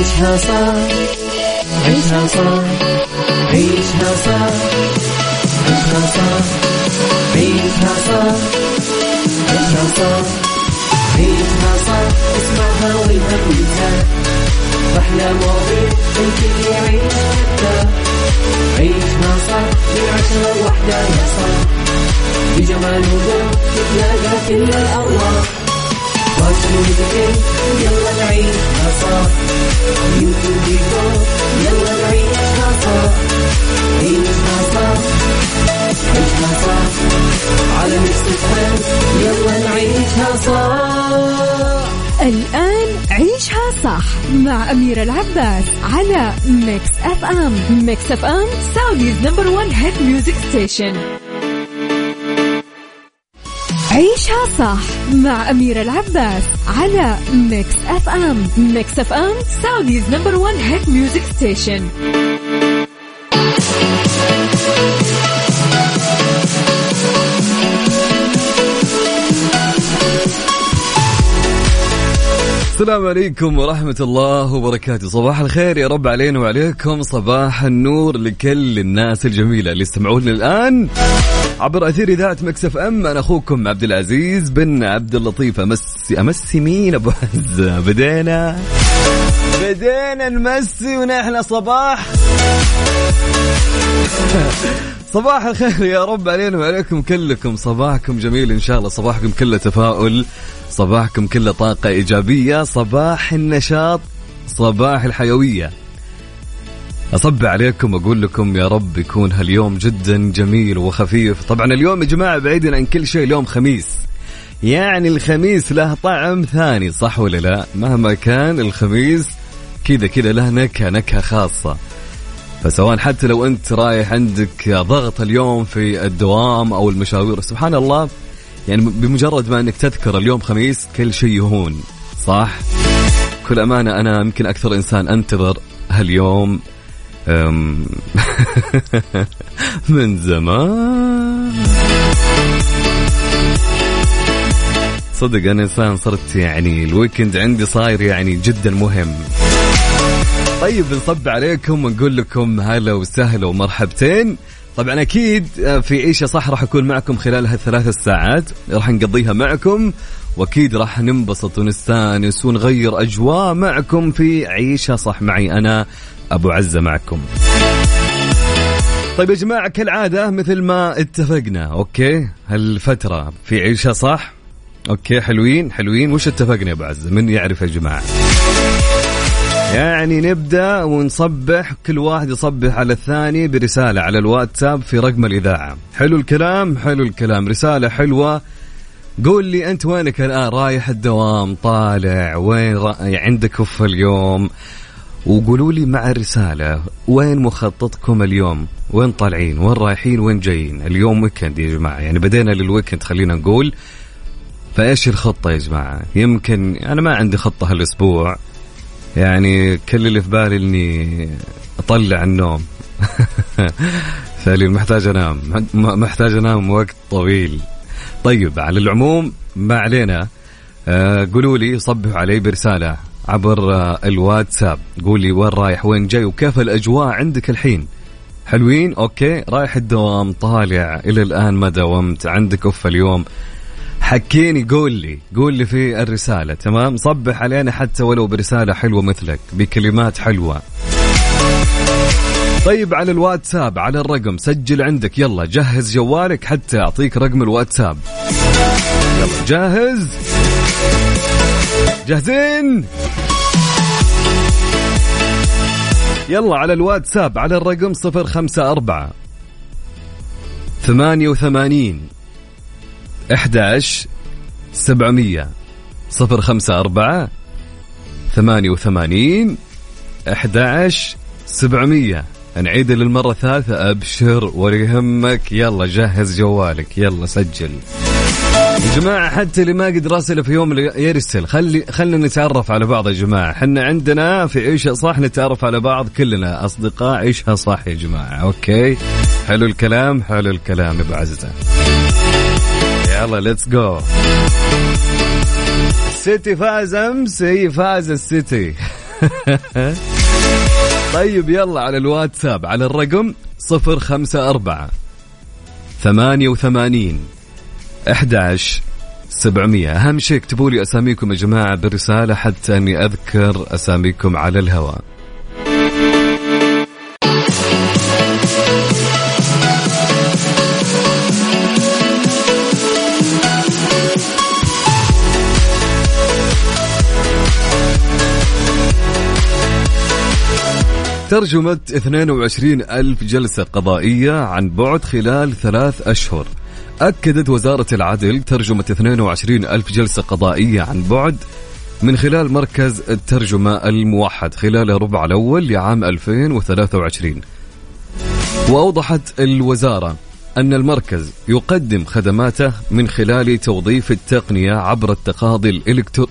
عيشها صح عيشها صح عيشها صح عيشها صح عيشها صح عيشها صح عيشها صح اسمعها والهم ينزاح أحلى مواضيع الكل يعيش عيشها صح من عشرة لوحدة يا صاح بجمال وذوق تتلاقى كل الأرواح يلا نعيشها صح يلا نعيشها صح عيشها صح عيشها صح على يلا نعيشها الآن عيشها صح مع أميرة العباس على Mix FM Mix FM Saudi's number one hit music station عيشها صح مع أميرة العباس على Mix FM Mix FM Saudi's number one hit music station السلام عليكم ورحمة الله وبركاته. صباح الخير يا رب علينا وعليكم. صباح النور لكل الناس الجميلة اللي يستمعون الآن عبر أثير إذاعة مكسف أم. أنا أخوكم عبد العزيز بن عبد اللطيف. أمسي أمسي مين أبو عز؟ بدينا. بدينا نمسي ونحن صباح. صباح الخير يا رب علينا وعليكم كلكم. صباحكم جميل إن شاء الله. صباحكم كله تفاؤل. صباحكم كله طاقة إيجابية. صباح النشاط صباح الحيوية. أصب عليكم وأقول لكم يا رب يكون هاليوم جدا جميل وخفيف. طبعا اليوم يا جماعة بعيدا عن كل شيء اليوم خميس. يعني الخميس له طعم ثاني صح ولا لا؟ مهما كان الخميس كذا كذا له نكهة نكهة خاصة. فسواء حتى لو أنت رايح عندك ضغط اليوم في الدوام أو المشاوير سبحان الله يعني بمجرد ما أنك تذكر اليوم خميس كل شيء يهون صح؟ كل أمانة أنا يمكن أكثر إنسان أنتظر هاليوم من زمان. صدق أنا إنسان صرت يعني الويكند عندي صاير يعني جدا مهم. طيب نصب عليكم ونقول لكم هلا وسهلا ومرحبتين. طبعا أكيد آه، في عيشه صح راح أكون معكم خلال هالثلاث ساعات راح نقضيها معكم وأكيد راح ننبسط ونستانس ونغير أجواء معكم في عيشها صح معي أنا أبو عزة معكم. طيب يا جماعة كالعادة مثل ما اتفقنا okay؟ هالفترة في عيشها صح؟ okay حلوين حلوين. وش اتفقنا يا أبو عزة؟ من يعرف يا جماعة؟ يعني نبدأ ونصبح كل واحد يصبح على الثاني برسالة على الواتساب في رقم الإذاعة. حلو الكلام؟ حلو الكلام. رسالة حلوة. قول لي أنت وينك الآن؟ رايح الدوام طالع وين را... عندك في اليوم؟ وقولوا لي مع الرسالة وين مخططكم اليوم؟ وين طالعين؟ وين رايحين؟ وين جايين؟ اليوم weekend يا جماعة. يعني بدينا لل weekend خلينا نقول. فإيش الخطة يا جماعة؟ يمكن أنا ما عندي خطة هالأسبوع. يعني كل اللي في بالي إني أطلع النوم. فعليا محتاج أنام. محتاج أنام وقت طويل. طيب على العموم ما علينا. آه قولوا لي صبحوا علي برسالة عبر آه الواتساب. قولي وين رايح وين جاي وكيف الأجواء عندك الحين؟ حلوين؟ أوكي. رايح الدوام طالع. إلى الآن ما داومت عندك أوف اليوم. حكيني قول لي قول لي في الرسالة تمام؟ صبح علينا حتى ولو برسالة حلوة مثلك بكلمات حلوة. طيب على الواتساب على الرقم سجل عندك يلا جهز جوالك حتى أعطيك رقم الواتساب. يلا جاهز؟ جاهزين؟ يلا على الواتساب على الرقم صفر خمسة أربعة ثمانية وثمانين 11 700 صفر خمسة أربعة ثمانية وثمانين أحد سبعمية. نعيد للمرة الثالثة أبشر ولا يهمك يلا جهز جوالك يلا سجل. يا جماعة حتى اللي ما قد راسل في يوم يرسل خلي خلينا نتعرف على بعض يا جماعة. إحنا عندنا في عيشها صح نتعرف على بعض كلنا. أصدقاء عيشها صح يا جماعة. okay؟ حلو الكلام حلو الكلام عزة يلا let's go السيتي فاز امس اي فاز السيتي. طيب يلا على الواتساب على الرقم صفر خمسة أربعة ثمانية وثمانين أحد سبعمية. أهم شيء اكتبوا لي أساميكم يا جماعة بالرسالة حتى أني أذكر أساميكم على الهواء. ترجمة 22 ألف جلسة قضائية عن بعد خلال ثلاث أشهر. أكدت وزارة العدل ترجمة 22 ألف جلسة قضائية عن بعد من خلال مركز الترجمة الموحد خلال الربع الأول لعام 2023 وأوضحت الوزارة أن المركز يقدم خدماته من خلال توظيف التقنية عبر التقاضي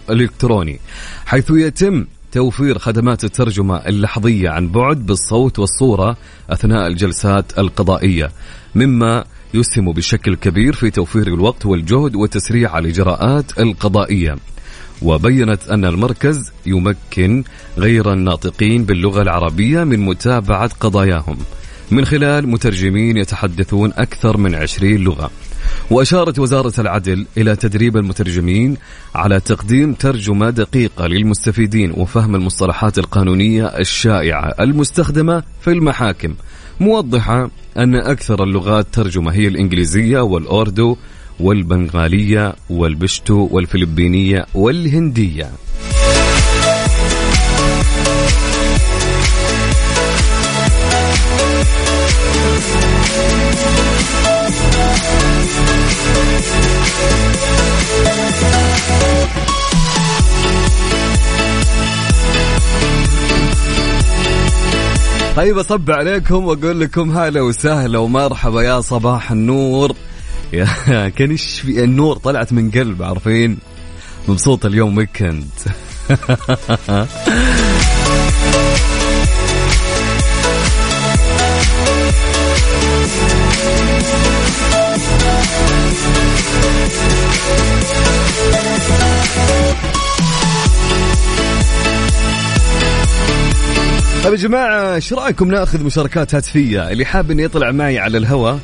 الإلكتروني حيث يتم توفير خدمات الترجمة اللحظية عن بعد بالصوت والصورة أثناء الجلسات القضائية مما يسهم بشكل كبير في توفير الوقت والجهد وتسريع الإجراءات القضائية. وبينت أن المركز يمكن غير الناطقين باللغة العربية من متابعة قضاياهم. من خلال مترجمين يتحدثون أكثر من عشرين لغة. وأشارت وزارة العدل إلى تدريب المترجمين على تقديم ترجمة دقيقة للمستفيدين وفهم المصطلحات القانونية الشائعة المستخدمة في المحاكم. موضحة أن أكثر اللغات ترجمة هي الإنجليزية والأوردو والبنغالية والبشتو والفلبينية والهندية. طيب أصب عليكم وأقول لكم هلا وسهلا ومرحبا يا صباح النور. يا كنش في النور؟ طلعت من قلب عارفين؟ مبسوط اليوم ويكند طيب يا جماعة إيش رأيكم نأخذ مشاركات هاتفية؟ اللي حاب إنه يطلع معي على الهواء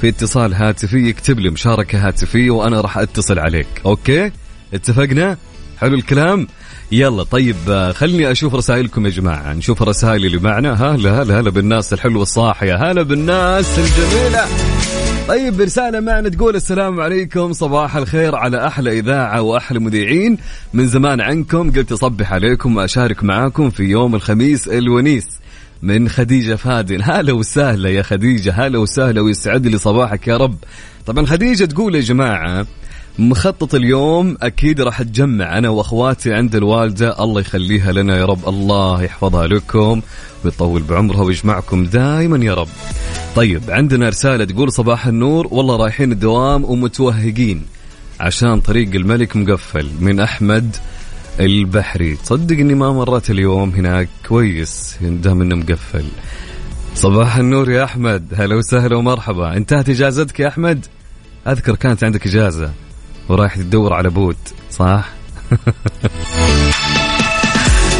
في اتصال هاتفي يكتب لي مشاركة هاتفية وأنا راح أتصل عليك. أوكي؟ اتفقنا؟ حلو الكلام. يلا طيب خلني أشوف رسائلكم يا جماعة. نشوف الرسائل اللي معنا. هلا هلا هلا بالناس الحلوة الصاحية. هلا بالناس الجميلة. طيب رسالة معنا تقول السلام عليكم صباح الخير على أحلى إذاعة وأحلى مذيعين. من زمان عنكم قلت أصبح عليكم وأشارك معاكم في يوم الخميس الونيس من خديجة فادن هلا وسهلا يا خديجة هلا وسهلا ويسعد لي صباحك يا رب. طبعا خديجة تقول يا جماعة مخطط اليوم أكيد راح اتجمع أنا وأخواتي عند الوالدة. الله يخليها لنا يا رب. الله يحفظها لكم ويطول بعمرها ويجمعكم دائما يا رب. طيب عندنا رسالة تقول صباح النور. والله رايحين الدوام ومتوهقين عشان طريق الملك مقفل من أحمد البحري. تصدق إني ما مرت اليوم هناك كويس دام إنه مقفل. صباح النور يا أحمد. هلا وسهلا ومرحبا. انتهت إجازتك يا أحمد؟ أذكر كانت عندك إجازة. ورايح تدور على بوت صح؟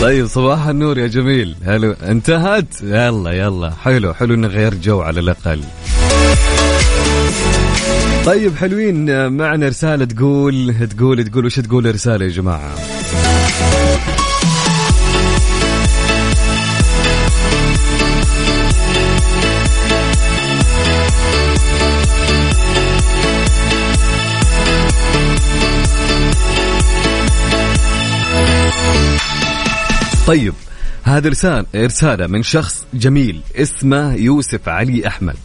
طيب صباح النور يا جميل. هلو انتهت؟ يلا يلا. حلو حلو إنه غير جو على الأقل. طيب حلوين. معنا رسالة تقول تقول تقول وش تقول الرسالة يا جماعة؟ طيب هذا رسالة رسالة من شخص جميل اسمه يوسف علي أحمد.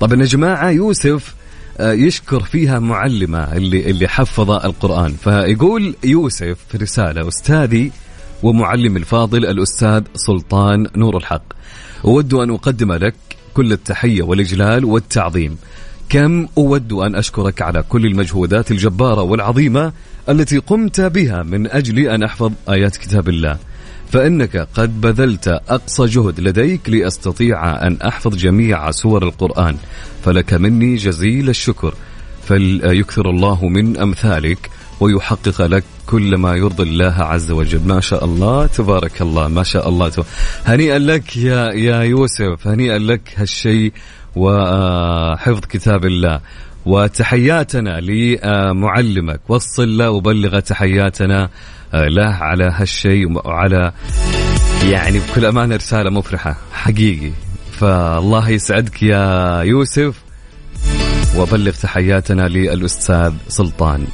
طبعا يا جماعة يوسف آه، يشكر فيها معلمة اللي اللي حفظ القرآن. فيقول يوسف في رسالة أستاذي ومعلم الفاضل الأستاذ سلطان نور الحق. أود أن أقدم لك كل التحية والإجلال والتعظيم. كم أود أن أشكرك على كل المجهودات الجبارة والعظيمة التي قمت بها من أجل أن أحفظ آيات كتاب الله. فإنك قد بذلت أقصى جهد لديك لأستطيع أن أحفظ جميع سور القرآن فلك مني جزيل الشكر فليكثر الله من أمثالك ويحقق لك كل ما يرضي الله عز وجل. ما شاء الله تبارك الله ما شاء الله. تبارك. هنيئا لك يا يا يوسف هنيئا لك هالشيء وحفظ كتاب الله. وتحياتنا لمعلمك. وصل له وبلغ تحياتنا له على هالشيء وعلى يعني بكل أمانة رسالة مفرحة حقيقي. فالله يسعدك يا يوسف وبلغ تحياتنا للأستاذ سلطان.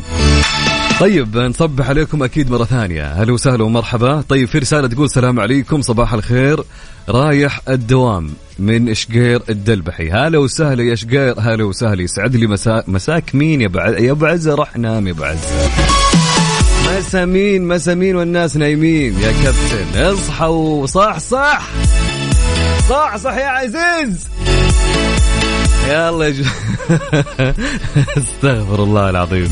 طيب نصبح عليكم أكيد مرة ثانية. هلا وسهلا ومرحبا. طيب في رسالة تقول السلام عليكم صباح الخير. رايح الدوام من شقير الدلبحي. هلا وسهلا يا شقير هلا وسهلا. يسعد لي مساء مساك مين يا بعد يا ابو عزه روح نام يا ابو عزه مسامين مسامين والناس نايمين. يا كابتن اصحوا صح صح صح صح يا عزيز. يلا يا استغفر الله العظيم.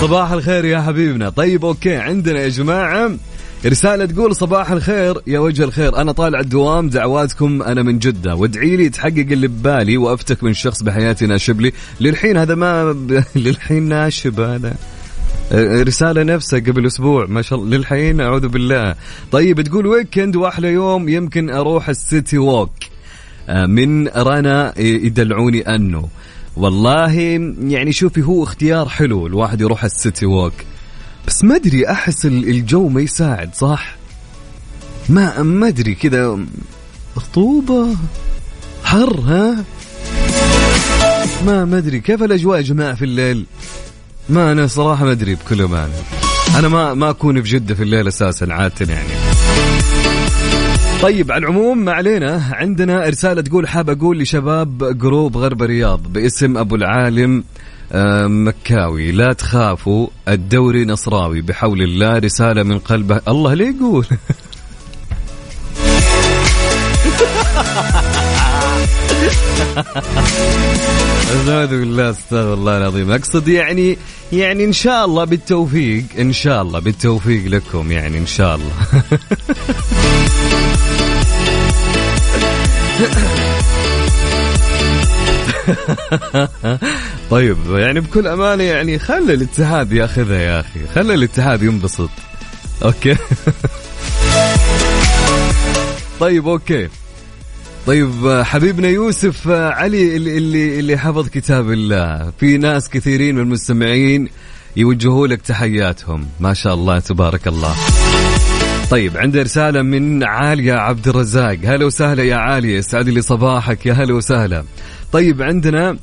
صباح الخير يا حبيبنا. طيب أوكي عندنا يا جماعة رسالة تقول صباح الخير يا وجه الخير. أنا طالع الدوام دعواتكم أنا من جدة. وادعي لي يتحقق اللي ببالي وأفتك من شخص بحياتي ناشب لي. للحين هذا ما ب... للحين ناشب هذا رسالة نفسها قبل أسبوع ما شاء الله للحين أعوذ بالله. طيب تقول weekend وأحلى يوم يمكن أروح ال City Walk من رنا يدلعوني أنه والله يعني شوفي هو اختيار حلو الواحد يروح ال City Walk بس ما أدري أحس الجو ما يساعد صح؟ ما ما أدري كذا رطوبه حر ها؟ ما ما أدري كيف الأجواء يا جماعة في الليل؟ ما أنا صراحة ما أدري بكل أمانة. أنا ما ما أكون في جده في الليل أساسا عادة يعني. طيب على العموم ما علينا. عندنا رسالة تقول حاب أقول لشباب جروب غرب الرياض باسم أبو العالم مكاوي. لا تخافوا الدوري نصراوي. بحول الله رسالة من قلبه. الله ليه يقول؟ أعوذ بالله أستغفر الله العظيم. أقصد يعني يعني إن شاء الله بالتوفيق إن شاء الله بالتوفيق لكم يعني إن شاء الله. طيب يعني بكل أمانة يعني خلي الاتحاد ياخذها يا أخي. خلي الاتحاد ينبسط. okay؟ طيب okay. طيب حبيبنا يوسف علي اللي اللي حفظ كتاب الله. في ناس كثيرين من المستمعين يوجهوا لك تحياتهم. ما شاء الله تبارك الله. طيب عندي رسالة من عالية عبد الرزاق. هلا وسهلا يا عالية سعد لي صباحك. يا هلا وسهلا. طيب عندنا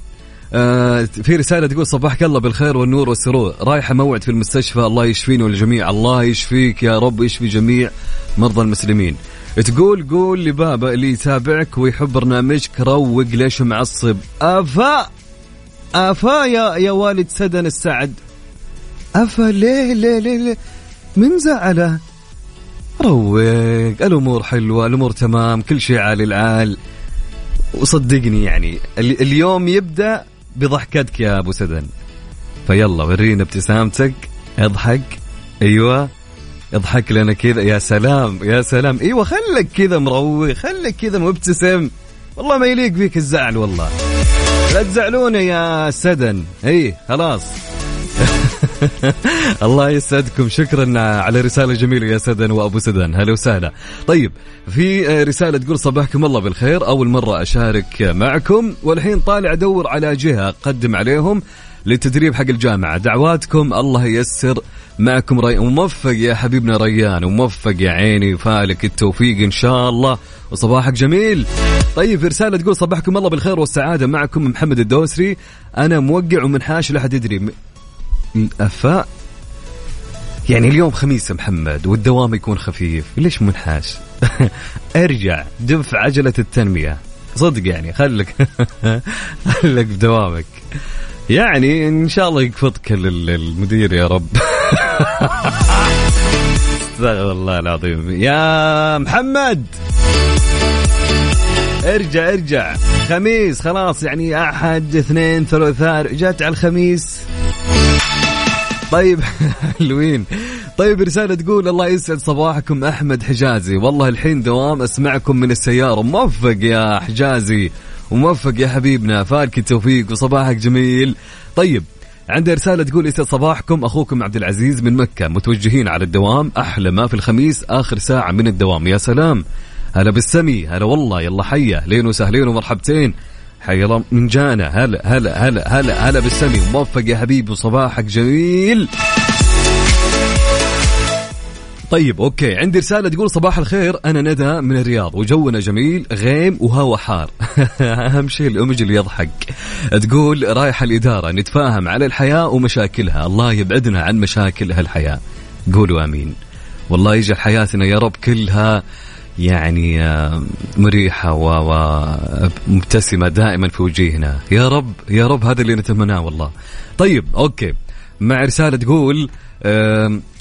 آه في رسالة تقول صباحك الله بالخير والنور والسرور. رايحة موعد في المستشفى. الله يشفيني والجميع. الله يشفيك يا رب يشفي جميع مرضى المسلمين. تقول قول لبابا اللي يتابعك ويحب برنامجك روق ليش معصب. أفا! أفا يا يا والد سدن السعد. أفا ليه ليه ليه, ليه؟ من زعله. روق الأمور حلوة الأمور تمام كل شيء عال العال. وصدقني يعني اليوم يبدأ بضحكتك يا أبو سدن. فيلا ورينا ابتسامتك اضحك. أيوه. اضحك لنا كذا. يا سلام يا سلام. إيوه خلك كذا مروق خلك كذا مبتسم. والله ما يليق فيك الزعل والله. لا تزعلونا يا سدن. إي خلاص. الله يسعدكم. شكرا على رسالة جميلة يا سدن وأبو سدن. هلا وسهلا. طيب في رسالة تقول صباحكم الله بالخير. أول مرة أشارك معكم والحين طالع أدور على جهة قدم عليهم. للتدريب حق الجامعة. دعواتكم الله ييسر. معكم ري... وموفق يا حبيبنا ريان وموفق يا عيني فالك التوفيق إن شاء الله. وصباحك جميل. طيب في رسالة تقول صباحكم الله بالخير والسعادة. معكم محمد الدوسري. أنا موقع ومنحاش لا حد يدري. الافاء يعني اليوم خميس محمد والدوام يكون خفيف. ليش منحاش؟ أرجع دف عجلة التنمية. صدق يعني خلك. خلك بدوامك. يعني إن شاء الله يقفطك المدير يا رب. استغفر الله العظيم. يا محمد. ارجع ارجع. خميس خلاص يعني أحد اثنين ثلاثاء رجعت على الخميس. طيب حلوين. طيب رسالة تقول الله يسعد صباحكم أحمد حجازي. والله الحين دوام أسمعكم من السيارة. موفق يا حجازي. وموفق يا حبيبنا. فالك التوفيق وصباحك جميل. طيب عندي رسالة تقول يسعد صباحكم. أخوكم عبد العزيز من مكة. متوجهين على الدوام. أحلى ما في الخميس آخر ساعة من الدوام. يا سلام. هلا بالسمي. هلا والله. يلا حيا. لين وسهلين ومرحبتين. حي الله من جانا. هلا هلا هلا هلا هلا بالسمي. موفق يا حبيبي وصباحك جميل. طيب أوكي. عندي رسالة تقول صباح الخير أنا ندى من الرياض وجونا جميل غيم وهوا حار. أهم شيء الأمج اللي يضحك. تقول رايحه الإدارة نتفاهم على الحياة ومشاكلها. الله يبعدنا عن مشاكل هالحياة. قولوا آمين. والله يجعل حياتنا يا رب كلها يعني آه، مريحة ومبتسمة دائما في وجيهنا. يا رب يا رب هذا اللي نتمناه والله. طيب okay. مع رسالة تقول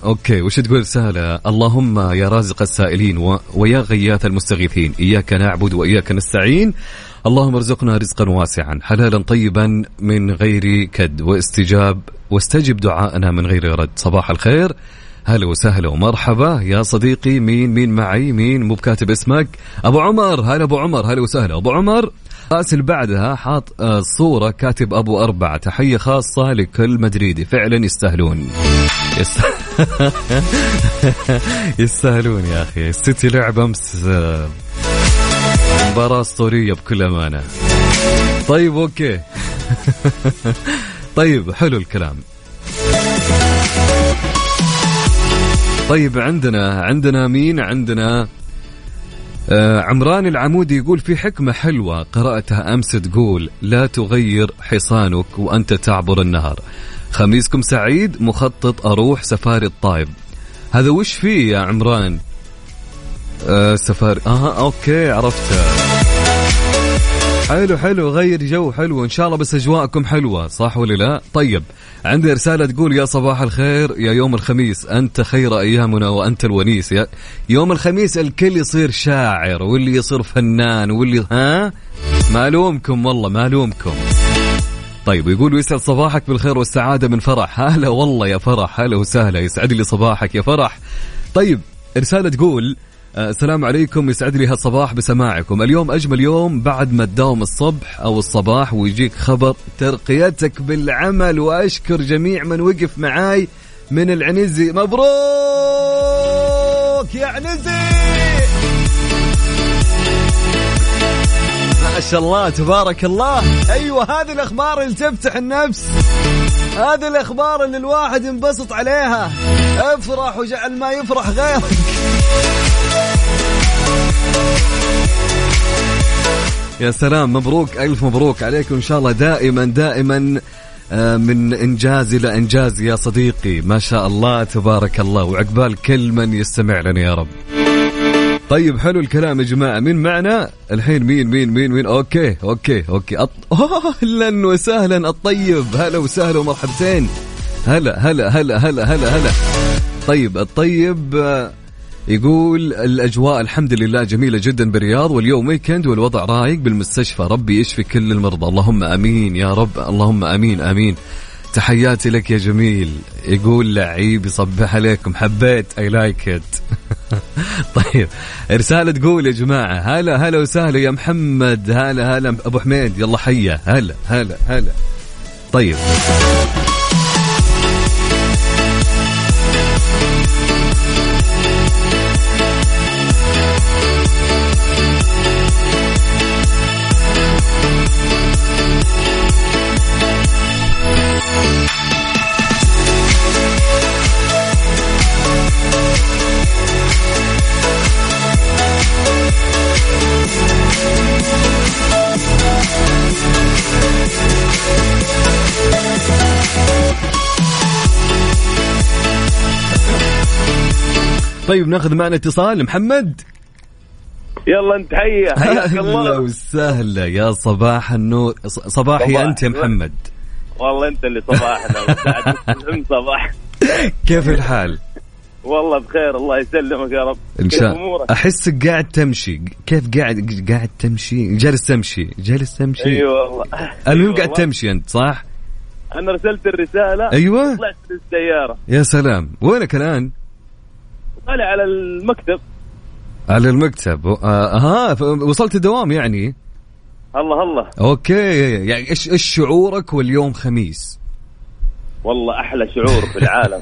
okay وش تقول رسالة اللهم يا رازق السائلين و... ويا غياث المستغيثين إياك نعبد وإياك نستعين. اللهم ارزقنا رزقا واسعا حلالا طيبا من غير كد واستجاب واستجب دعاءنا من غير رد. صباح الخير. هلا وسهلا ومرحبا. يا صديقي مين مين معي؟ مين؟ مو بكاتب اسمك. أبو عمر. هلا أبو عمر. هلا وسهلا. أبو عمر. راسل بعدها حاط آه، صورة كاتب أبو أربعة. تحية خاصة لكل مدريدي. فعلا يستاهلون. يستاهلون يا أخي. السيتي لعب أمس آه، مباراة أسطورية بكل أمانة. طيب أوكي. طيب حلو الكلام. طيب عندنا عندنا مين؟ عندنا عمران العمودي يقول في حكمة حلوة قرأتها أمس تقول لا تغير حصانك وأنت تعبر النهر. خميسكم سعيد مخطط أروح سفاري الطايب. هذا وش فيه يا عمران؟ آه سفاري. آه okay عرفتها. حلو حلو غير جو حلو. إن شاء الله بس أجواءكم حلوة صح ولا لا؟ طيب عندي رسالة تقول يا صباح الخير يا يوم الخميس أنت خير أيامنا وأنت الونيس. يا يوم الخميس الكل يصير شاعر واللي يصير فنان واللي ها؟ ما الومكم والله ما الومكم طيب يقول يسعد صباحك بالخير والسعادة من فرح. هلا والله يا فرح هلا وسهلا يسعد لي صباحك يا فرح. طيب رسالة تقول السلام عليكم. يسعد لي هالصباح بسماعكم. اليوم أجمل يوم بعد ما تداوم الصبح أو الصباح ويجيك خبر ترقيتك بالعمل وأشكر جميع من وقف معاي من العنزي. مبروك يا عنزي! ما شاء الله تبارك الله. أيوه هذه الأخبار اللي تفتح النفس. هذه الأخبار اللي الواحد ينبسط عليها. افرح وجعل ما يفرح غيرك. يا سلام مبروك ألف مبروك عليكم إن شاء الله دائما دائما آه، من إنجاز إلى إنجاز يا صديقي. ما شاء الله تبارك الله. وعقبال كل من يستمع لنا يا رب. طيب حلو الكلام يا جماعة. مين معنا؟ الحين مين مين مين مين؟ okay okay okay. أط... أهلا وسهلا. الطيب هلا وسهلا ومرحبتين. هلا هلا هلا هلا هلا هلا. طيب الطيب آه، يقول الأجواء الحمد لله جميلة جدا بالرياض واليوم weekend والوضع رايق بالمستشفى. ربي يشفي كل المرضى. اللهم آمين يا رب. اللهم آمين آمين. تحياتي لك يا جميل. يقول لعيب يصبح عليكم. حبيت. I like it طيب. رسالة تقول يا جماعة هلا هلا وسهلا يا محمد. هلا هلا. أبو حميد يلا حيا. هلا هلا هلا. طيب. طيب ناخذ معنا اتصال. محمد؟ يلا انت حيا. أهلا الله. وسهلا. يا صباح النور. صباحي صباح. أنت يا. محمد. والله أنت اللي صباحنا. صباح. كيف الحال؟ والله بخير الله يسلمك يا رب. إن شاء أمورك؟ احسك قاعد تمشي. كيف قاعد قاعد تمشي؟ جالس تمشي. جالس تمشي. اي والله. المهم أيوة قاعد. تمشي أنت صح؟ أنا رسلت الرسالة. أيوه. طلعت في السيارة. يا سلام. وينك الآن؟ طالع على المكتب. على المكتب. آه ها ف- وصلت الدوام يعني؟ الله الله. أوكي يعني إيش إيش شعورك واليوم خميس؟ والله أحلى شعور في العالم.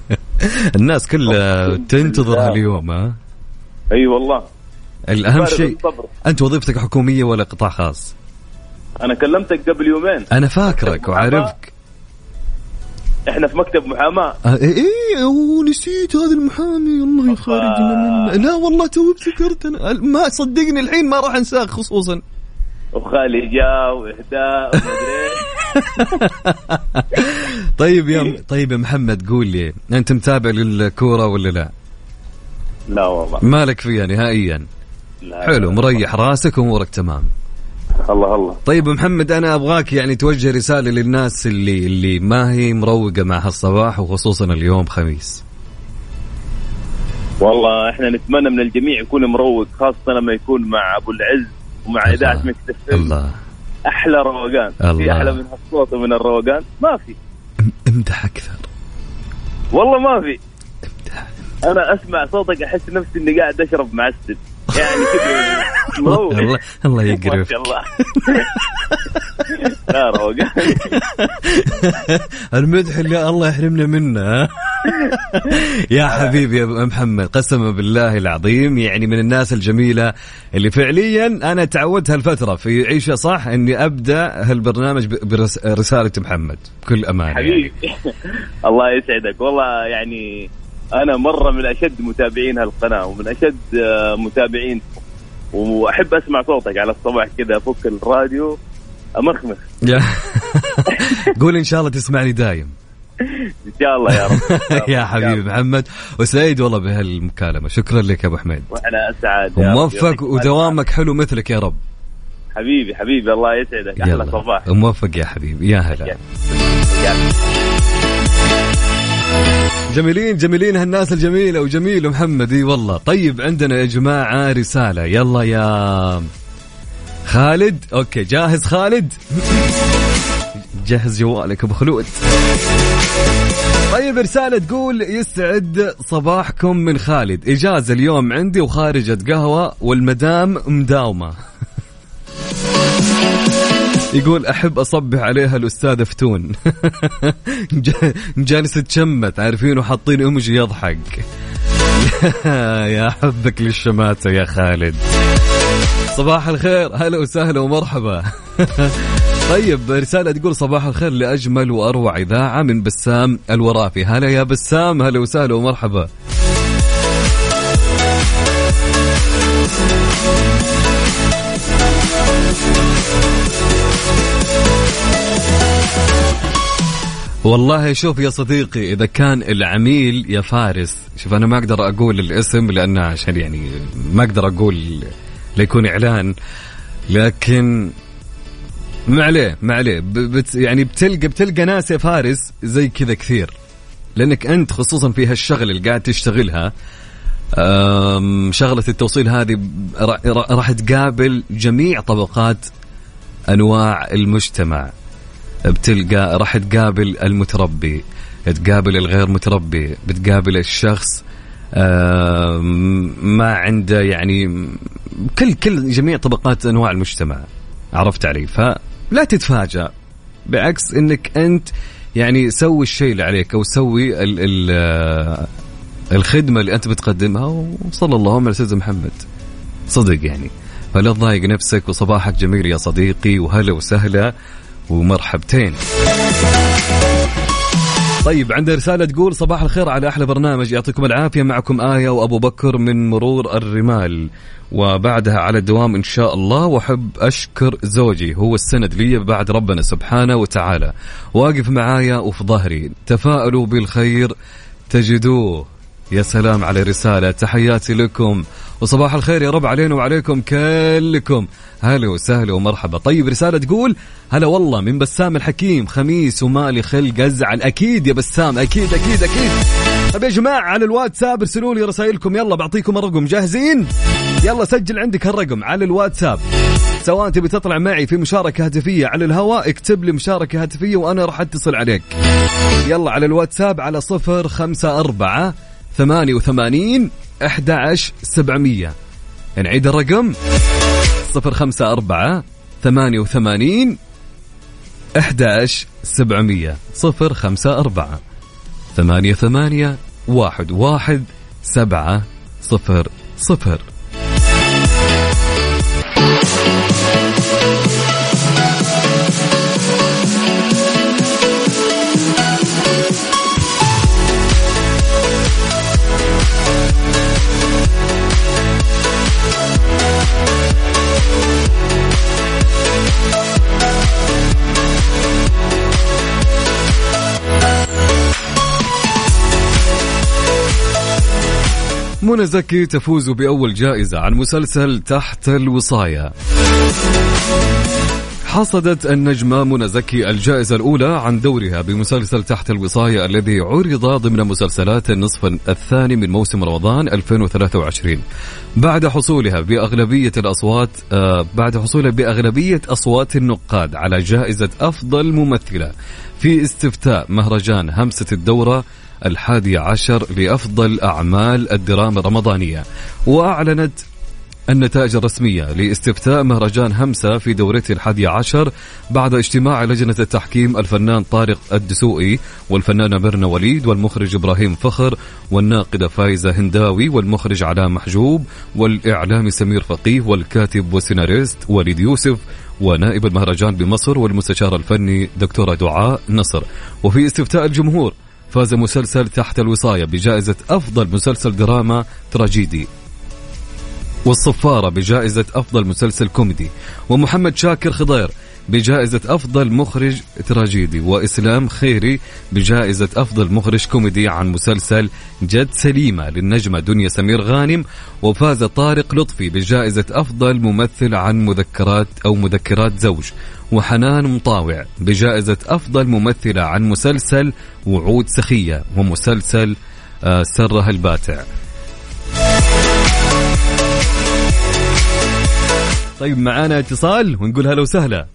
الناس كلها تنتظر هاليوم ها؟ أي والله. الأهم شيء. أنت وظيفتك حكومية ولا قطاع خاص؟ أنا كلمتك قبل يومين. أنا فاكرك وعارفك إحنا في مكتب محاماة. آه، إيه إيه ونسيت هذا المحامي. الله يخرجنا منه لا والله تو افتكرت أنا. ما صدقني الحين ما راح انساك خصوصا. وخالي جاء واهداء طيب يا طيب يا محمد قول لي أنت متابع للكورة ولا لا؟ لا والله. مالك فيها نهائيا. لا حلو مريح راسك وامورك تمام. الله الله. طيب محمد أنا أبغاك يعني توجه رسالة للناس اللي اللي ما هي مروقة مع هالصباح وخصوصا اليوم خميس. والله إحنا نتمنى من الجميع يكون مروق خاصة لما يكون مع أبو العز ومع. إذاعة إم. الله. أحلى روقان. الله. في أحلى من هالصوت ومن الروقان. ما في. ام- امدح أكثر. والله ما في. أنا أسمع صوتك أحس نفسي إني قاعد أشرب معسل. يعني كذا. الله. الله شاء الله. لا روقان المدح اللي الله يحرمنا منه؟ يا حبيبي يا محمد قسما بالله العظيم يعني من الناس الجميلة اللي فعليا أنا تعودت هالفترة في عيشة صح أني أبدأ هالبرنامج برسالة محمد بكل يعني. حبيبي. الله يسعدك. والله يعني أنا مرة من أشد متابعين هالقناة ومن أشد آه، متابعين وأحب أسمع صوتك على الصباح كذا أفك الراديو. امخمخ قول إن شاء الله تسمعني دايم. إن شاء الله يا رب. يا حبيبي محمد. وسعيد والله بهالمكالمة. شكرا لك يا أبو حميد. وإحنا أسعد. وموفق ودوامك حلو مثلك يا رب. حبيبي حبيبي الله يسعدك. أحلى صباح. موفق يا حبيبي. يا هلا. جميلين جميلين هالناس الجميلة وجميل محمد. إي والله. طيب عندنا يا جماعة رسالة. يلا يا خالد. أوكي جاهز خالد؟ جهز جوالك أبو خلود. طيب رسالة تقول يسعد صباحكم من خالد. إجازة اليوم عندي وخارجة قهوة والمدام مداومة. يقول أحب أصبح عليها الأستاذة فتون ج- جالسة تشمت عارفين وحاطين إيموجي يضحك. يا حبك للشماتة يا خالد. صباح الخير هلا وسهلا ومرحبا. طيب رسالة تقول صباح الخير لأجمل وأروع إذاعة من بسام الورافي هلا يا بسام هلا وسهلا ومرحبا. والله شوف يا صديقي إذا كان العميل يا فارس شوف أنا ما أقدر أقول الاسم لأنه عشان يعني ما أقدر أقول ليكون إعلان لكن ما عليه ما عليه. بت يعني بتلقى بتلقى ناس يا فارس زي كذا كثير لأنك أنت خصوصا في هالشغل اللي قاعد تشتغلها شغلة التوصيل هذه را- را- راح تقابل جميع طبقات أنواع المجتمع. بتلقى راح تقابل المتربي تقابل الغير متربي بتقابل الشخص ما عنده يعني كل كل جميع طبقات أنواع المجتمع عرفت علي؟ فلا تتفاجأ بعكس إنك أنت يعني سوي الشيء اللي عليك أو سوي ال ال آه، الخدمة اللي أنت بتقدمها وصلى اللهم على سيدنا محمد. صدق يعني. فلا تضايق نفسك وصباحك جميل يا صديقي وهلا وسهلا. ومرحبتين. طيب عندنا رسالة تقول صباح الخير على أحلى برنامج. يعطيكم العافية. معكم آية وأبو بكر من مرور الرمال. وبعدها على الدوام إن شاء الله وأحب أشكر زوجي. هو السند لي بعد ربنا سبحانه وتعالى. واقف معايا وفي ظهري. تفاءلوا بالخير تجدوه. يا سلام على رسالة. تحياتي لكم. وصباح الخير يا رب علينا وعليكم كلكم. هلا وسهلا ومرحبا. طيب رسالة تقول هلا والله من بسام الحكيم خميس ومالي خلق أزعل. أكيد يا بسام أكيد أكيد أكيد. طيب يا جماعة على الواتساب ارسلوا لي رسائلكم. يلا بعطيكم الرقم. جاهزين؟ يلا سجل عندك الرقم على الواتساب. سواء تبي تطلع معي في مشاركة هاتفية على الهواء اكتب لي مشاركة هاتفية وأنا راح أتصل عليك. يلا على الواتساب على صفر خمسة أربعة ثمانية وثمانين أحد عشر سبعمية. نعيد الرقم. صفر خمسة أربعة ثمانية وثمانين 11 700 054 ثمانية ثمانية واحد واحد سبعة صفر صفر. منى زكي تفوز بأول جائزة عن مسلسل تحت الوصاية. حصدت النجمة منى زكي الجائزة الأولى عن دورها بمسلسل تحت الوصاية الذي عرض ضمن مسلسلات النصف الثاني من موسم رمضان 2023 بعد حصولها بأغلبية الأصوات آه بعد حصولها بأغلبية أصوات النقاد على جائزة أفضل ممثلة في استفتاء مهرجان همسة الدورة الحادي عشر لأفضل أعمال الدراما الرمضانية. وأعلنت النتائج الرسمية لاستفتاء مهرجان همسة في دورته الحادية عشر بعد اجتماع لجنة التحكيم الفنان طارق الدسوقي والفنانة مرنا وليد والمخرج إبراهيم فخر والناقدة فايزة هنداوي والمخرج علاء محجوب والإعلامي سمير فقيه والكاتب والسيناريست وليد يوسف ونائب المهرجان بمصر والمستشار الفني دكتورة دعاء نصر. وفي استفتاء الجمهور فاز مسلسل تحت الوصاية بجائزة أفضل مسلسل دراما تراجيدي. والصفارة بجائزة أفضل مسلسل كوميدي. ومحمد شاكر خضير بجائزة أفضل مخرج تراجيدي وإسلام خيري بجائزة أفضل مخرج كوميدي عن مسلسل جت سليمة للنجمة دنيا سمير غانم وفاز طارق لطفي بجائزة أفضل ممثل عن مذكرات أو مذكرات زوج. وحنان مطاوع بجائزة أفضل ممثلة عن مسلسل وعود سخية ومسلسل آه، سرها الباتع. طيب معانا اتصال ونقول هلا وسهلا.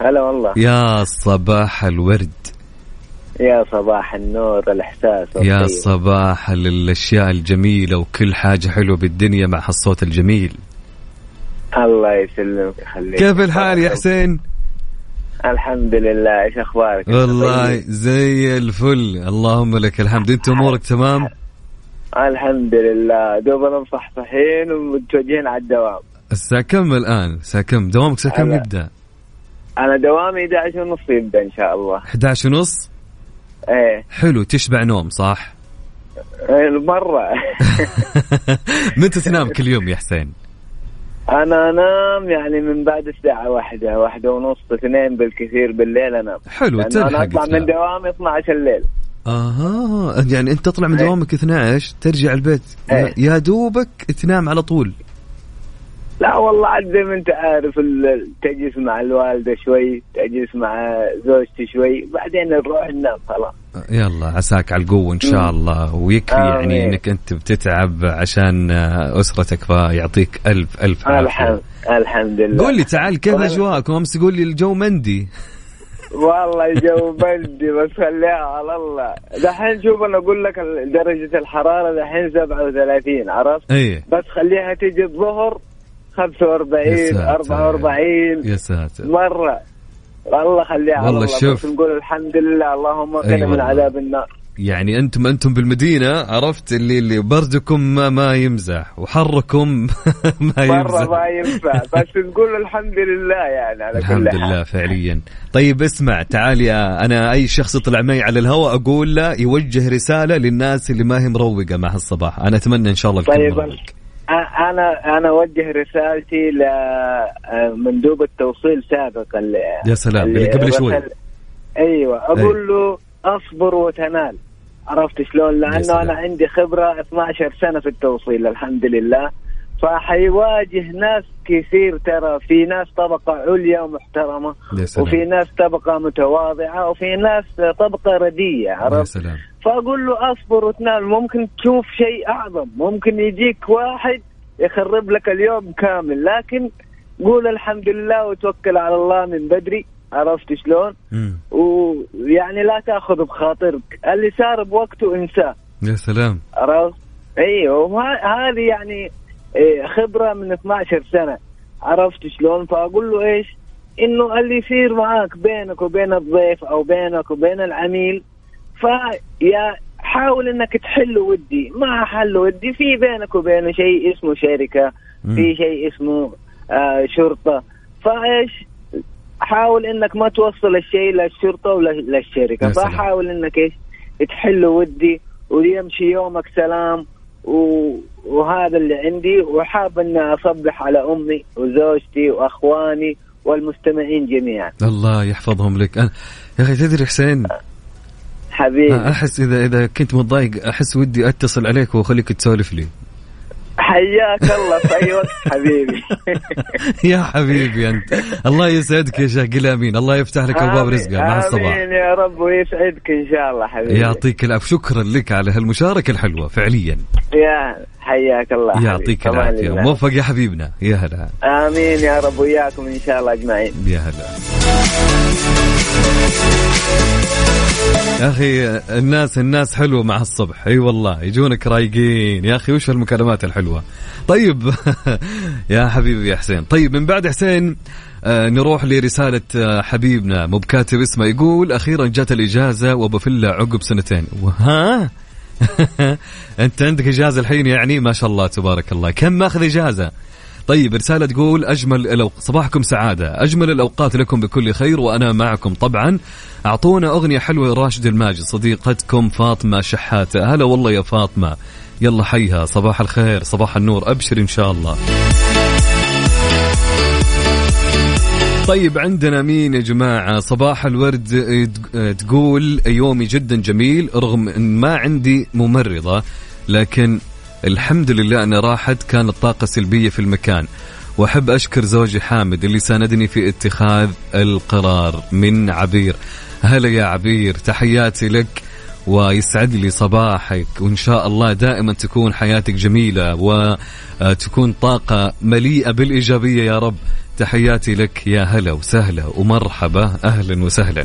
هلا والله. يا صباح الورد. يا صباح النور الإحساس يا. صباح الاشياء الجميلة وكل حاجة حلوة بالدنيا مع هالصوت الجميل. الله يسلمك يخليك. كيف الحال يا حسين؟ الحمد لله. إيش أخبارك؟ والله طيب. زي الفل. اللهم لك الحمد. أنت أمورك تمام؟ الحمد لله. دوبنا مصحصحين ومتوجهين على الدوام. الساعة كم الآن؟ الساعة كم؟ دوامك الساعة كم هلا. أنا دوامي 11 ونص يبدأ إن شاء الله. 11 ونص؟ إيه. حلو تشبع نوم صح؟ إيه، مرة. متى تنام كل يوم يا حسين؟ أنا أنام يعني من بعد الساعة واحدة واحدة ونص اثنين بالكثير بالليل أنام. حلو تلحق أطلع تنام. من دوامي 12 الليل. أها يعني أنت تطلع من إيه. دوامك 12 ترجع البيت إيه. يا دوبك تنام على طول. لا والله عاد زي ما انت عارف تجلس مع الوالدة شوي تجلس مع زوجتي شوي بعدين نروح ننام خلاص. يلا عساك على القوة إن شاء الله. ويكفي آمين. يعني إنك أنت بتتعب عشان آه، أسرتك فيعطيك ألف عافية. الحمد الحمد لله. قول لي تعال كيف والله- أجواءكم؟ أمس قول لي الجو مندي. والله الجو بردي بس خليها على الله. دحين شوف أنا أقول لك درجة الحرارة دحين 37 عرفت؟ إيه. بس خليها تيجي الظهر 45 ساتر. 44 يا ساتر. مرة. والله خليها والله الله شوف. نقول الحمد لله اللهم قنا أي من. عذاب النار. يعني أنتم أنتم بالمدينة عرفت؟ اللي اللي بردكم ما, ما يمزح وحركم ما مرة يمزح ما ينفع بس نقول الحمد لله يعني على الحمد كل حال. لله فعليا. طيب اسمع تعال يا أنا أي شخص يطلع معي على الهواء أقول له يوجه رسالة للناس اللي ما هي مروقة مع هالصباح. أنا أتمنى إن شاء الله طيب أنا أنا أوجه رسالتي لمندوب التوصيل سابقا يا سلام، اللي قبل شوي. أيوه أقول له أصبر وتنال عرفت شلون؟ لأنه. أنا عندي خبرة 12 سنة في التوصيل الحمد لله فحيواجه ناس كثير ترى. في ناس طبقة عليا سلام. وفي ناس طبقة متواضعة وفي ناس طبقة رديه يا عرفت؟ فأقول له أصبر وتنال ممكن تشوف شيء أعظم. ممكن يجيك واحد يخرب لك اليوم كامل. لكن قول الحمد لله وتوكل على الله من بدري عرفت شلون. ويعني لا تأخذ بخاطرك. اللي صار بوقته انساه يا سلام. عرفت؟ أيوه وهذه يعني خبرة من 12 سنة. عرفت شلون؟ فأقول له إيش؟ إنه اللي يصير معاك بينك وبين الضيف أو بينك وبين العميل فيا حاول إنك تحل ودي. ما حل ودي في بينك وبينه شيء اسمه شركة في شيء اسمه آه شرطة. فإيش؟ حاول إنك ما توصل الشيء للشرطة ولا للشركة. فحاول إنك إيش؟ تحل ودي ويمشي يومك سلام. وهذا اللي عندي. وحاب اني أصبح على أمي وزوجتي وأخواني والمستمعين جميعا. الله يحفظهم لك. أنا يا أخي تدري حسين؟ حبيبي. أحس اذا إذا كنت متضايق أحس ودي أتصل عليك وأخليك تسولف لي. حياك الله في اي وقت حبيبي. يا حبيبي أنت. الله يسعدك يا شيخ قل امين الله يفتح لك أبواب رزقه مع الصباح. آمين يا رب ويسعدك إن شاء الله حبيبي. يعطيك العافيه شكرا لك على هالمشاركة الحلوة فعليا. يا حياك الله. يعطيك العافية. موفق يا حبيبنا. يا هلا. آمين يا رب وياكم إن شاء الله أجمعين. يا هلا. يا أخي الناس الناس حلوة مع الصبح. أي والله يجونك رايقين. يا أخي وش هالمكالمات الحلوة؟ طيب يا حبيبي يا حسين. طيب من بعد حسين آه نروح لرسالة آه حبيبنا مو بكاتب اسمه يقول أخيرا جات الإجازة وبفلة عقب سنتين. وها؟ أنت عندك إجازة الحين يعني؟ ما شاء الله تبارك الله. كم ماخذ إجازة؟ طيب رسالة تقول أجمل الأو... صباحكم سعادة. أجمل الأوقات لكم بكل خير وأنا معكم طبعا. أعطونا أغنية حلوة راشد الماجد صديقتكم فاطمة شحاتة. هلا والله يا فاطمة. يلا حيها صباح الخير صباح النور أبشر إن شاء الله. طيب عندنا مين يا جماعة؟ صباح الورد آه، تقول يومي جدا جميل رغم إن ما عندي ممرضة لكن الحمد لله أن راحت كانت طاقة سلبية في المكان. وأحب أشكر زوجي حامد اللي ساندني في اتخاذ القرار من عبير. هلا يا عبير تحياتي لك ويسعد لي صباحك. وإن شاء الله دائما تكون حياتك جميلة وتكون طاقة مليئة بالإيجابية يا رب. تحياتي لك يا هلا وسهلا ومرحبا. أهلا وسهلا.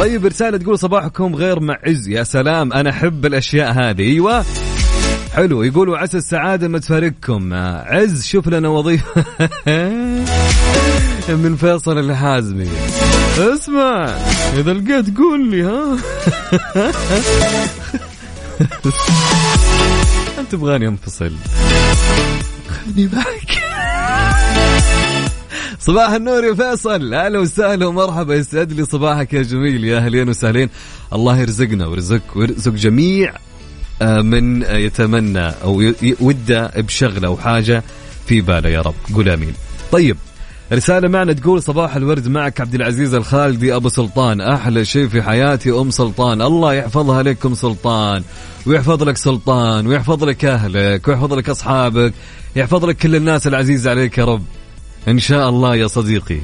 طيب رسالة تقول صباحكم غير معز. يا سلام أنا أحب الأشياء هذه. أيوة. حلو. يقولوا عسى السعادة ما تفارقكم. عز شوف لنا وظيفة. من فيصل الحازمي. اسمع إذا لقيت قول لي ها؟ أنت تبغاني أنفصل. خذني معك. صباح النور يا فيصل. أهلا وسهلا ومرحبا. يسعد لي صباحك يا جميل يا أهلين وسهلين. الله يرزقنا ويرزقك ويرزق جميع آه، من آه، يتمنى أو وده بشغلة أو حاجة في باله يا رب. قول آمين. طيب رسالة معنا تقول صباح الورد معك عبد العزيز الخالدي أبو سلطان. أحلى شيء في حياتي أم سلطان. الله يحفظها لك ام سلطان ويحفظ لك سلطان ويحفظ لك أهلك ويحفظ لك أصحابك يحفظ لك كل الناس العزيزة عليك يا رب. إن شاء الله يا صديقي.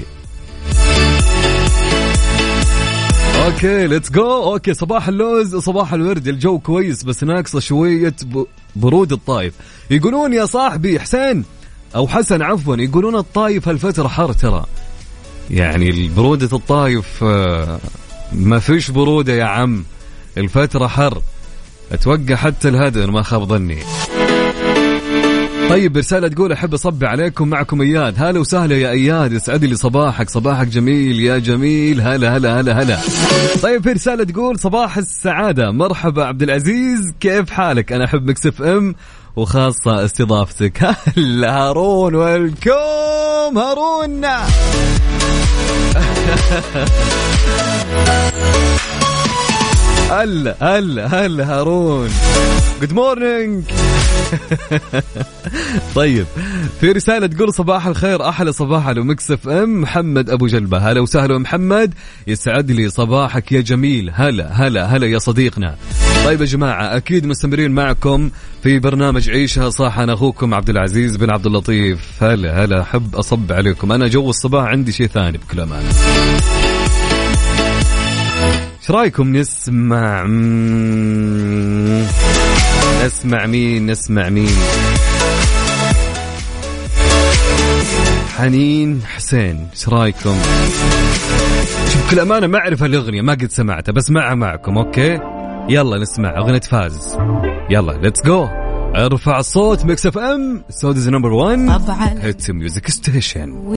okay let's go okay صباح اللوز صباح الورد. الجو كويس بس ناقصة شوية برود الطايف. يقولون يا صاحبي حسين أو حسن عفوا يقولون الطايف هالفترة حر ترى. يعني برودة الطايف آه، ما فيش برودة يا عم. الفترة حر. أتوقع حتى الهدا ما خاب ظني. طيب رسالة تقول أحب أصبح عليكم معكم إياد. هلا وسهلا يا إياد يسعد لي صباحك. صباحك جميل يا جميل. هلا هلا هلا هلا. طيب في رسالة تقول صباح السعادة. مرحبا عبد العزيز كيف حالك؟ أنا أحب Mix FM وخاصة استضافتك. هلا هارون welcome هارون. هلا هلا هلا هارون. good morning طيب في رسالة تقول صباح الخير أحلى صباح على Mix FM. محمد أبو جلبة. هلا وسهلا محمد. يسعد لي صباحك يا جميل. هلا هلا هلا يا صديقنا. طيب يا جماعة أكيد مستمرين معكم في برنامج عيشها صح أنا أخوكم عبد العزيز بن عبد اللطيف. هلا هلا أحب أصب عليكم. أنا جو الصباح عندي شيء ثاني بكل أمانة إيش رايكم نسمع مم، نسمع مين؟ نسمع مين؟ حنين حسين إيش رايكم؟ شوف بكل أمانة ما أعرف الأغنية ما قد سمعتها بس معها معكم okay؟ يلا نسمع أغنية فاز. يلا let's go أرفع الصوت Mix FM Saudi's number 1 طبعا. hit music station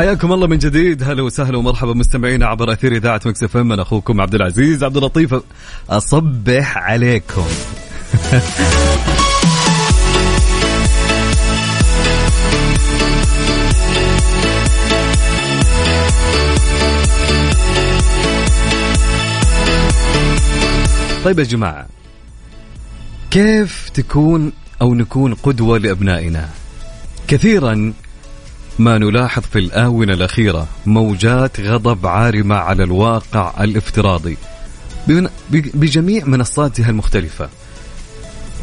حياكم الله من جديد. هلا وسهلا ومرحبا مستمعينا عبر أثير إذاعة مكس إم. أنا أخوكم عبد العزيز عبد اللطيف. أصبح عليكم. طيب يا جماعة كيف تكون أو نكون قدوة لأبنائنا؟ كثيرا ما نلاحظ في الآونة الأخيرة موجات غضب عارمة على الواقع الافتراضي بجميع منصاتها المختلفة.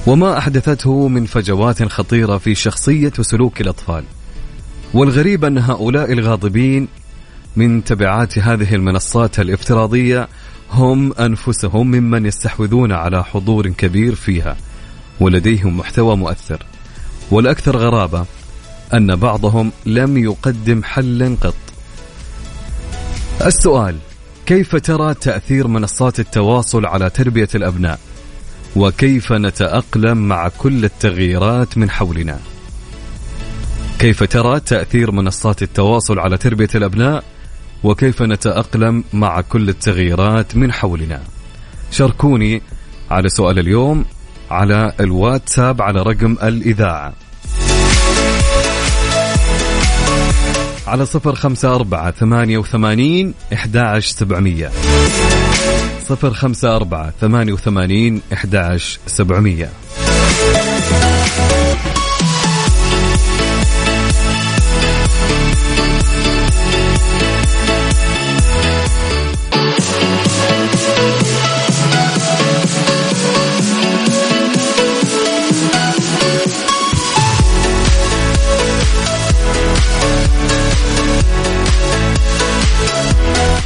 وما أحدثته من فجوات خطيرة في شخصية وسلوك الأطفال. والغريب أن هؤلاء الغاضبين من تبعات هذه المنصات الافتراضية هم أنفسهم ممن يستحوذون على حضور كبير فيها ولديهم محتوى مؤثر. والأكثر غرابة أن بعضهم لم يقدم حلا قط. السؤال كيف ترى تأثير منصات التواصل على تربية الأبناء؟ وكيف نتأقلم مع كل التغييرات من حولنا؟ كيف ترى تأثير منصات التواصل على تربية الأبناء؟ وكيف نتأقلم مع كل التغييرات من حولنا؟ شاركوني على سؤال اليوم على الواتساب على رقم الإذاعة. على صفر خمسة أربعة ثمانية وثمانين إحدى سبعمية. صفر خمسة أربعة ثمانية وثمانين إحدى سبعمية.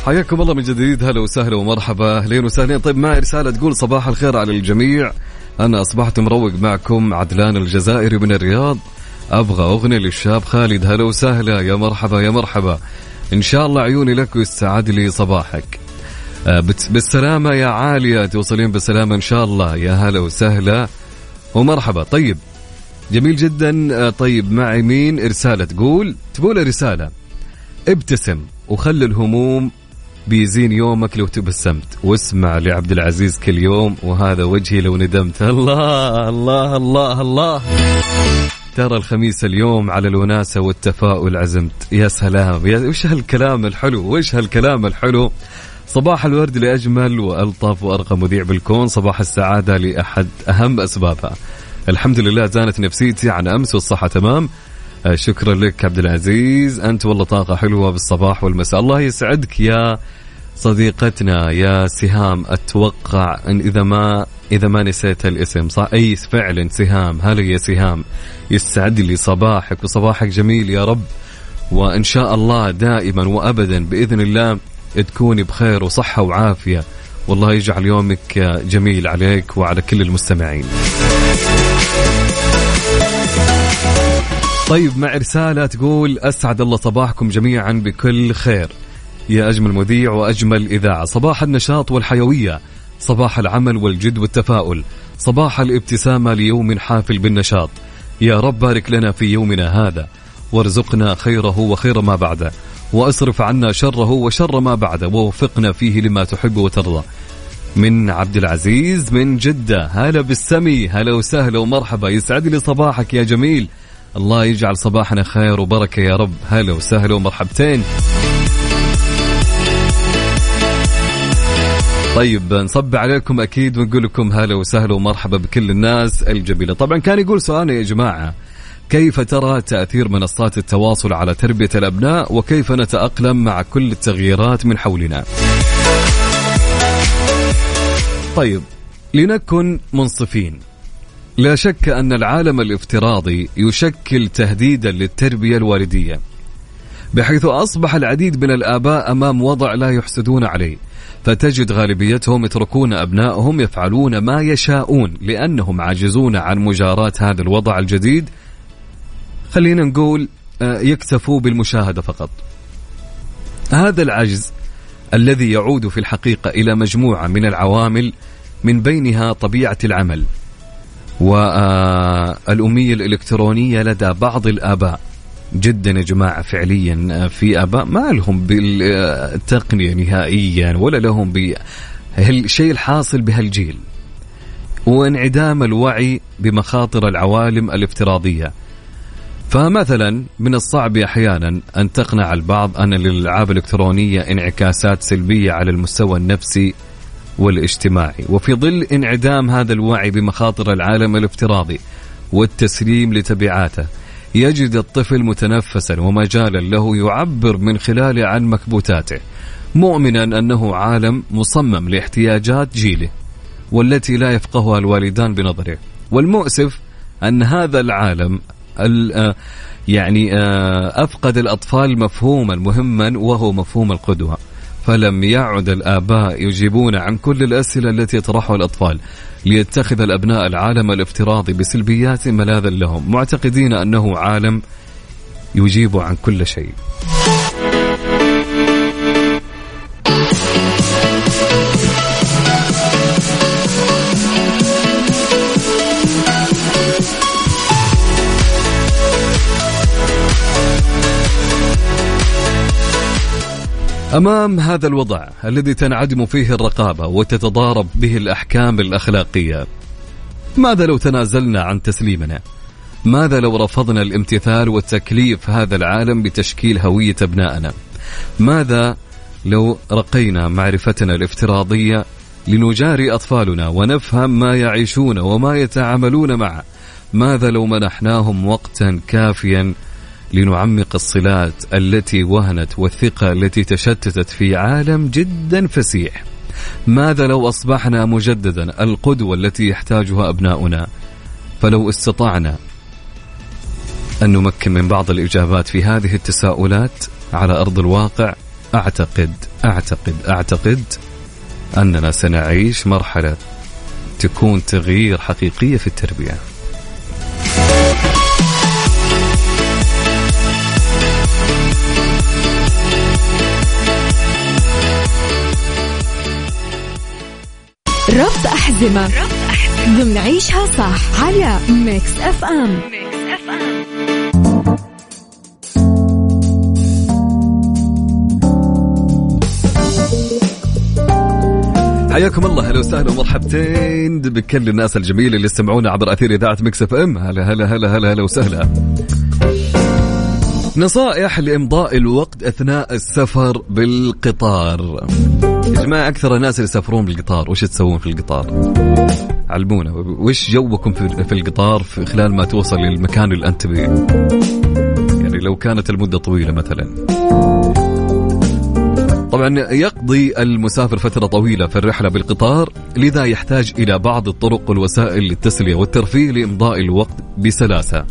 حياكم الله من جديد. هلا وسهلا ومرحبا. أهلين وسهلين. طيب معي رسالة تقول صباح الخير على الجميع. أنا أصبحت مروق معكم عدلان الجزائري من الرياض. أبغى أغنية للشاب خالد. هلا وسهلا. يا مرحبا يا مرحبا. إن شاء الله عيوني لك ويستعد لي صباحك. آه، بالسلامة يا عالية. توصلين بالسلامة إن شاء الله. يا هلا وسهلا ومرحبا. طيب جميل جدا. آه، طيب معي مين؟ رسالة تقول تقول رسالة؟ ابتسم وخلي الهموم بيزين يومك لو تبسمت واسمع لعبد العزيز كل يوم وهذا وجهي لو ندمت. الله الله الله الله. ترى الخميس اليوم على الوناسة والتفاؤل عزمت. يا سلام. يا وش هالكلام الحلو؟ وش هالكلام الحلو؟ صباح الورد لأجمل وألطف وأرقى مذيع بالكون. صباح السعادة لأحد أهم أسبابها. الحمد لله زانت نفسيتي عن أمس والصحة تمام. شكرا لك عبد العزيز. أنت والله طاقة حلوة بالصباح والمساء. الله يسعدك يا صديقتنا يا سهام. أتوقع إن إذا ما إذا ما نسيت الاسم صح؟ أي فعلا سهام. هلا يا سهام. يسعد لي صباحك وصباحك جميل يا رب. وإن شاء الله دائما وابدا بإذن الله تكوني بخير وصحة وعافية. والله يجعل يومك جميل عليك وعلى كل المستمعين. طيب مع رسالة تقول أسعد الله صباحكم جميعا بكل خير. يا أجمل مذيع وأجمل إذاعة صباح النشاط والحيوية صباح العمل والجد والتفاؤل صباح الابتسامة ليوم حافل بالنشاط. يا رب بارك لنا في يومنا هذا وارزقنا خيره وخير ما بعده وأصرف عنا شره وشر ما بعده ووفقنا فيه لما تحب وترضى. من عبد العزيز من جدة هلا بالسمي هلا وسهلا ومرحبا يسعد لي صباحك يا جميل. الله يجعل صباحنا خير وبركة يا رب. هلا وسهلا ومرحبتين. طيب نصب عليكم أكيد ونقول لكم هلا وسهلا ومرحبا بكل الناس الجميلة. طبعا كان يقول سؤالنا يا جماعة كيف ترى تأثير منصات التواصل على تربية الأبناء وكيف نتأقلم مع كل التغييرات من حولنا؟ طيب لنكن منصفين. لا شك أن العالم الافتراضي يشكل تهديدا للتربية الوالدية بحيث أصبح العديد من الآباء أمام وضع لا يحسدون عليه فتجد غالبيتهم يتركون أبنائهم يفعلون ما يشاءون لأنهم عاجزون عن مجاراة هذا الوضع الجديد. خلينا نقول آه، يكتفوا بالمشاهدة فقط. هذا العجز الذي يعود في الحقيقة إلى مجموعة من العوامل من بينها طبيعة العمل. والأمية الإلكترونية لدى بعض الآباء. جدا يا جماعة فعليا في آباء ما لهم بالتقنية نهائيا ولا لهم بالشيء الحاصل بهالجيل. وانعدام الوعي بمخاطر العوالم الافتراضية. فمثلا من الصعب أحيانا أن تقنع البعض أن للالعاب الإلكترونية انعكاسات سلبية على المستوى النفسي والاجتماعي. وفي ظل انعدام هذا الوعي بمخاطر العالم الافتراضي والتسليم لتبعاته يجد الطفل متنفسا ومجالا له يعبر من خلاله عن مكبوتاته مؤمنا أنه عالم مصمم لاحتياجات جيله والتي لا يفقهها الوالدان بنظره. والمؤسف أن هذا العالم آه، يعني آه، أفقد الأطفال مفهوما مهما وهو مفهوم القدوة. فلم يعد الآباء يجيبون عن كل الأسئلة التي يطرحها الأطفال ليتخذ الأبناء العالم الافتراضي بسلبيات ملاذا لهم معتقدين أنه عالم يجيب عن كل شيء. أمام هذا الوضع الذي تنعدم فيه الرقابة وتتضارب به الأحكام الأخلاقية ماذا لو تنازلنا عن تسليمنا؟ ماذا لو رفضنا الامتثال والتكليف هذا العالم بتشكيل هوية أبنائنا؟ ماذا لو رقينا معرفتنا الافتراضية لنجاري أطفالنا ونفهم ما يعيشون وما يتعاملون معه؟ ماذا لو منحناهم وقتا كافيا لنعمق الصلات التي وهنت والثقة التي تشتتت في عالم جدا فسيح. ماذا لو أصبحنا مجددا القدوة التي يحتاجها أبناؤنا؟ فلو استطعنا أن نمكن من بعض الإجابات في هذه التساؤلات على أرض الواقع أعتقد أعتقد أعتقد أننا سنعيش مرحلة تكون تغيير حقيقية في التربية. ربط أحزمة. ضمن عيشها صح على Mix FM حياكم الله. أهلا وسهلا ومرحبتين بكل الناس الجميله اللي يستمعونا عبر أثير إذاعة Mix FM هلا هلا هلا هلا هلا وسهلا. نصائح لإمضاء الوقت أثناء السفر بالقطار. يا جماعة أكثر الناس اللي يسافرون بالقطار وش تسوون في القطار؟ علمونا وش جوكم في القطار في خلال ما توصل للمكان اللي أنت بيه يعني لو كانت المدة طويلة مثلا. طبعا يقضي المسافر فترة طويلة في الرحلة بالقطار لذا يحتاج إلى بعض الطرق والوسائل للتسلية والترفيه لإمضاء الوقت بسلاسة.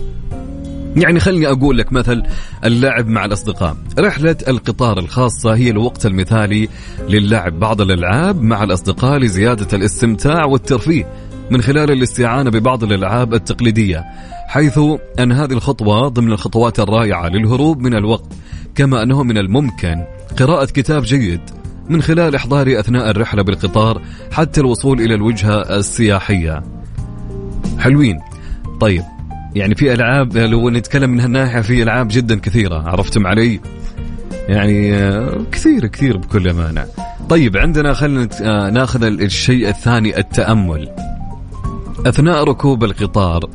يعني خلني أقول لك مثل اللعب مع الأصدقاء. رحلة القطار الخاصة هي الوقت المثالي للعب بعض الألعاب مع الأصدقاء لزيادة الاستمتاع والترفيه من خلال الاستعانة ببعض الألعاب التقليدية حيث أن هذه الخطوة ضمن الخطوات الرائعة للهروب من الوقت كما أنه من الممكن قراءة كتاب جيد من خلال إحضاره أثناء الرحلة بالقطار حتى الوصول إلى الوجهة السياحية. حلوين. طيب يعني في ألعاب لو نتكلم من هالناحية في ألعاب جدا كثيرة عرفتم علي؟ يعني آه، كثير كثير بكل أمانة. طيب عندنا خلينا آه، ناخذ الشيء الثاني التأمل. أثناء ركوب القطار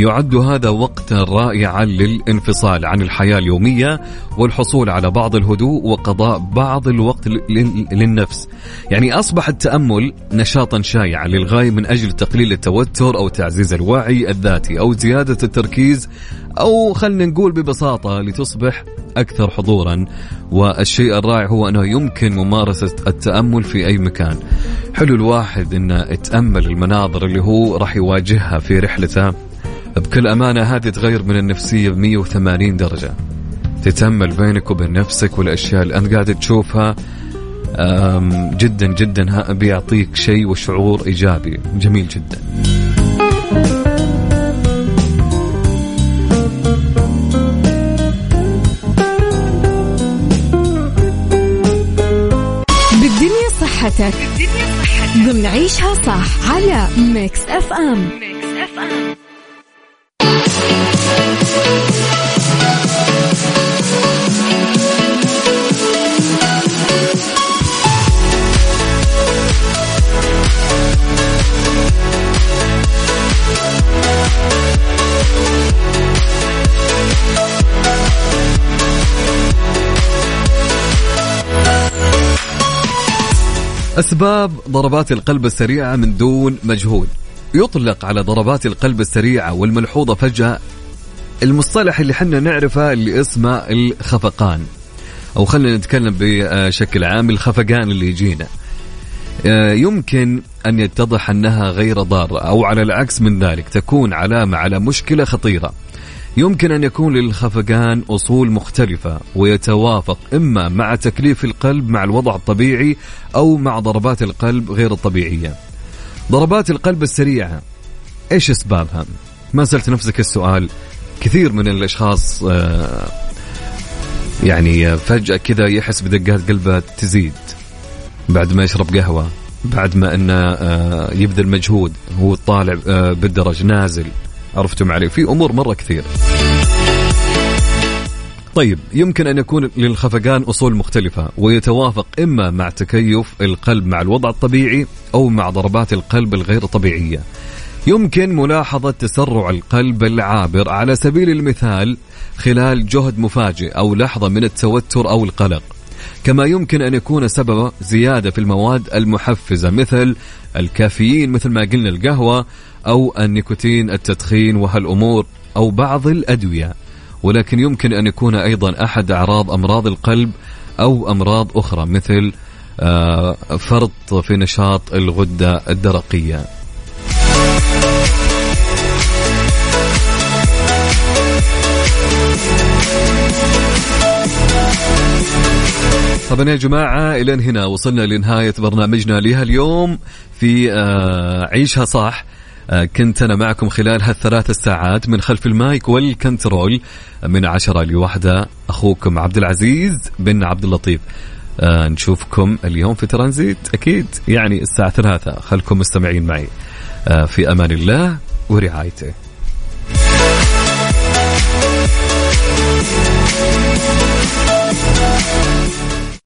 يعد هذا وقتا رائعا للانفصال عن الحياة اليومية والحصول على بعض الهدوء وقضاء بعض الوقت للنفس. يعني أصبح التأمل نشاطا شائعا للغاية من أجل تقليل التوتر أو تعزيز الوعي الذاتي أو زيادة التركيز أو خلينا نقول ببساطة لتصبح أكثر حضورا. والشيء الرائع هو أنه يمكن ممارسة التأمل في أي مكان. حلو الواحد أنه يتأمل المناظر اللي هو راح يواجهها في رحلته. بكل أمانة هذه تغير من النفسية ب 180 درجة. تتأمل بينك وبين نفسك والأشياء اللي أنت قاعد تشوفها جدا جدا. بيعطيك شيء وشعور إيجابي. جميل جدا. بالدنيا صحتك. ضمن عيشها صح على Mix FM. أسباب ضربات القلب السريعة من دون مجهود. يطلق على ضربات القلب السريعة والملحوظة فجأة المصطلح اللي حنا نعرفه اللي اسمه الخفقان. أو خلينا نتكلم بشكل عام الخفقان اللي يجينا. آه، يمكن أن يتضح أنها غير ضارة أو على العكس من ذلك تكون علامة على مشكلة خطيرة. يمكن أن يكون للخفقان أصول مختلفة ويتوافق إما مع تكليف القلب مع الوضع الطبيعي أو مع ضربات القلب غير الطبيعية. ضربات القلب السريعة إيش أسبابها؟ ما سألت نفسك السؤال. كثير من الأشخاص آه، يعني فجأة كذا يحس بدقات قلبه تزيد بعد ما يشرب قهوة بعد ما إنه آه، يبذل مجهود هو طالع آه، بالدرج نازل. عرفتم علي في أمور مرة كثير. طيب يمكن أن يكون للخفقان أصول مختلفة ويتوافق إما مع تكيف القلب مع الوضع الطبيعي أو مع ضربات القلب الغير طبيعية. يمكن ملاحظة تسرع القلب العابر على سبيل المثال خلال جهد مفاجئ أو لحظة من التوتر أو القلق. كما يمكن أن يكون سبب زيادة في المواد المحفزة مثل الكافيين مثل ما قلنا القهوة أو النيكوتين التدخين وهالأمور أو بعض الأدوية. ولكن يمكن أن يكون أيضا أحد أعراض أمراض القلب أو أمراض أخرى مثل آه، فرط في نشاط الغدة الدرقية. طبعا يا جماعة إلى هنا وصلنا لنهاية برنامجنا لها اليوم في آه، عيشها صح. كنت أنا معكم خلال هالثلاث الساعات من خلف المايك والكنترول من عشرة لوحدة أخوكم عبد العزيز بن عبد اللطيف. آه، نشوفكم اليوم في ترانزيت. أكيد يعني الساعة ثلاثة. خلكم مستمعين معي. في أمان الله ورعايته.